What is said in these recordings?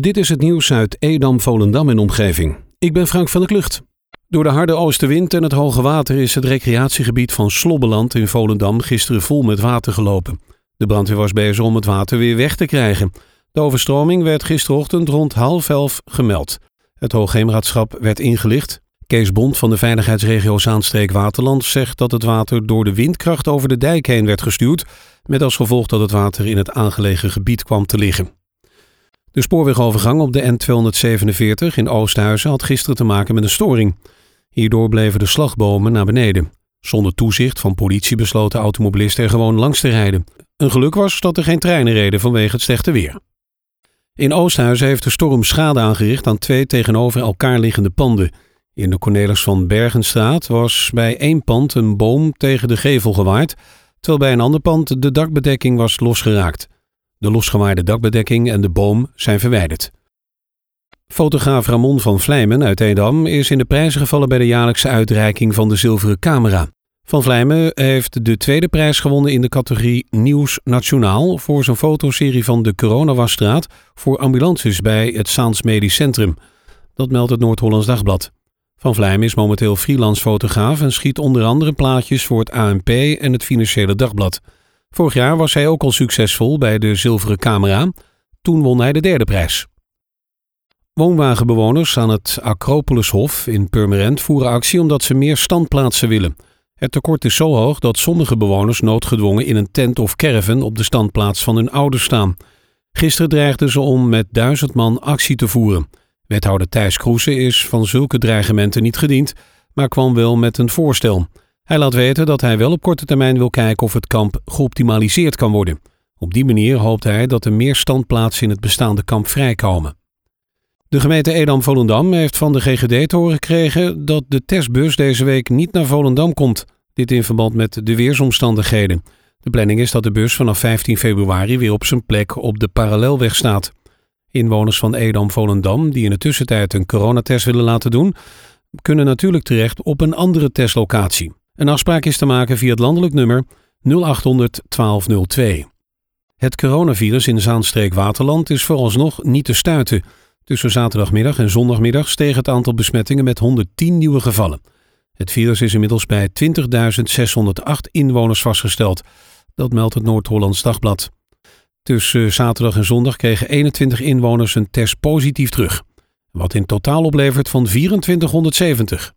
Dit is het nieuws uit Edam, Volendam en omgeving. Ik ben Frank van der Klucht. Door de harde oostenwind en het hoge water is het recreatiegebied van Slobbeland in Volendam gisteren vol met water gelopen. De brandweer was bezig om het water weer weg te krijgen. De overstroming werd gisterochtend rond half elf gemeld. Het Hoogheemraadschap werd ingelicht. Kees Bond van de veiligheidsregio Zaanstreek-Waterland zegt dat het water door de windkracht over de dijk heen werd gestuurd, met als gevolg dat het water in het aangelegen gebied kwam te liggen. De spoorwegovergang op de N247 in Oosthuizen had gisteren te maken met een storing. Hierdoor bleven de slagbomen naar beneden. Zonder toezicht van politie besloten automobilisten er gewoon langs te rijden. Een geluk was dat er geen treinen reden vanwege het slechte weer. In Oosthuizen heeft de storm schade aangericht aan twee tegenover elkaar liggende panden. In de Cornelis van Bergenstraat was bij één pand een boom tegen de gevel gewaaid, terwijl bij een ander pand de dakbedekking was losgeraakt. De losgewaaide dakbedekking en de boom zijn verwijderd. Fotograaf Ramon van Vlijmen uit Edam is in de prijzen gevallen bij de jaarlijkse uitreiking van de Zilveren Camera. Van Vlijmen heeft de tweede prijs gewonnen in de categorie Nieuws Nationaal voor zijn fotoserie van de Coronawasstraat voor ambulances bij het Saans Medisch Centrum. Dat meldt het Noord-Hollands Dagblad. Van Vlijmen is momenteel freelance fotograaf en schiet onder andere plaatjes voor het ANP en het Financiële Dagblad. Vorig jaar was hij ook al succesvol bij de Zilveren Camera. Toen won hij de derde prijs. Woonwagenbewoners aan het Acropolishof in Purmerend voeren actie omdat ze meer standplaatsen willen. Het tekort is zo hoog dat sommige bewoners noodgedwongen in een tent of caravan op de standplaats van hun ouders staan. Gisteren dreigden ze om met duizend man actie te voeren. Wethouder Thijs Kroese is van zulke dreigementen niet gediend, maar kwam wel met een voorstel. Hij laat weten dat hij wel op korte termijn wil kijken of het kamp geoptimaliseerd kan worden. Op die manier hoopt hij dat er meer standplaatsen in het bestaande kamp vrijkomen. De gemeente Edam-Volendam heeft van de GGD te horen gekregen dat de testbus deze week niet naar Volendam komt. Dit in verband met de weersomstandigheden. De planning is dat de bus vanaf 15 februari weer op zijn plek op de parallelweg staat. Inwoners van Edam-Volendam die in de tussentijd een coronatest willen laten doen, kunnen natuurlijk terecht op een andere testlocatie. Een afspraak is te maken via het landelijk nummer 0800 1202. Het coronavirus in Zaanstreek-Waterland is vooralsnog niet te stuiten. Tussen zaterdagmiddag en zondagmiddag steeg het aantal besmettingen met 110 nieuwe gevallen. Het virus is inmiddels bij 20.608 inwoners vastgesteld. Dat meldt het Noord-Hollands Dagblad. Tussen zaterdag en zondag kregen 21 inwoners een test positief terug. Wat in totaal oplevert van 2470.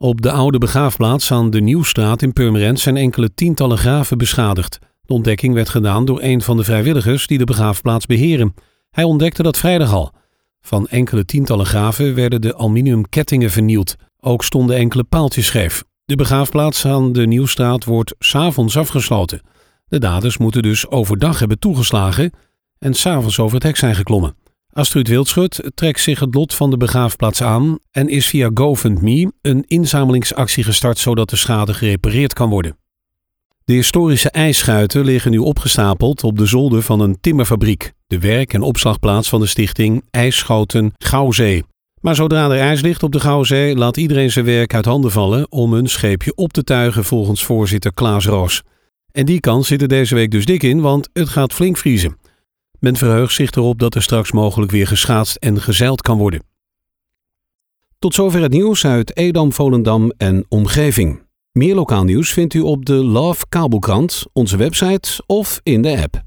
Op de oude begraafplaats aan de Nieuwstraat in Purmerend zijn enkele tientallen graven beschadigd. De ontdekking werd gedaan door een van de vrijwilligers die de begraafplaats beheren. Hij ontdekte dat vrijdag al. Van enkele tientallen graven werden de aluminiumkettingen vernield. Ook stonden enkele paaltjes scheef. De begraafplaats aan de Nieuwstraat wordt s'avonds afgesloten. De daders moeten dus overdag hebben toegeslagen en s'avonds over het hek zijn geklommen. Astrid Wildschut trekt zich het lot van de begraafplaats aan en is via GoFundMe een inzamelingsactie gestart zodat de schade gerepareerd kan worden. De historische ijsschuiten liggen nu opgestapeld op de zolder van een timmerfabriek, de werk- en opslagplaats van de stichting IJsschoten Gouwzee. Maar zodra er ijs ligt op de Gouwzee, laat iedereen zijn werk uit handen vallen om een scheepje op te tuigen volgens voorzitter Klaas Roos. En die kans zit er deze week dus dik in, want het gaat flink vriezen. Men verheugt zich erop dat er straks mogelijk weer geschaatst en gezeild kan worden. Tot zover het nieuws uit Edam, Volendam en omgeving. Meer lokaal nieuws vindt u op de Love Kabelkrant, onze website of in de app.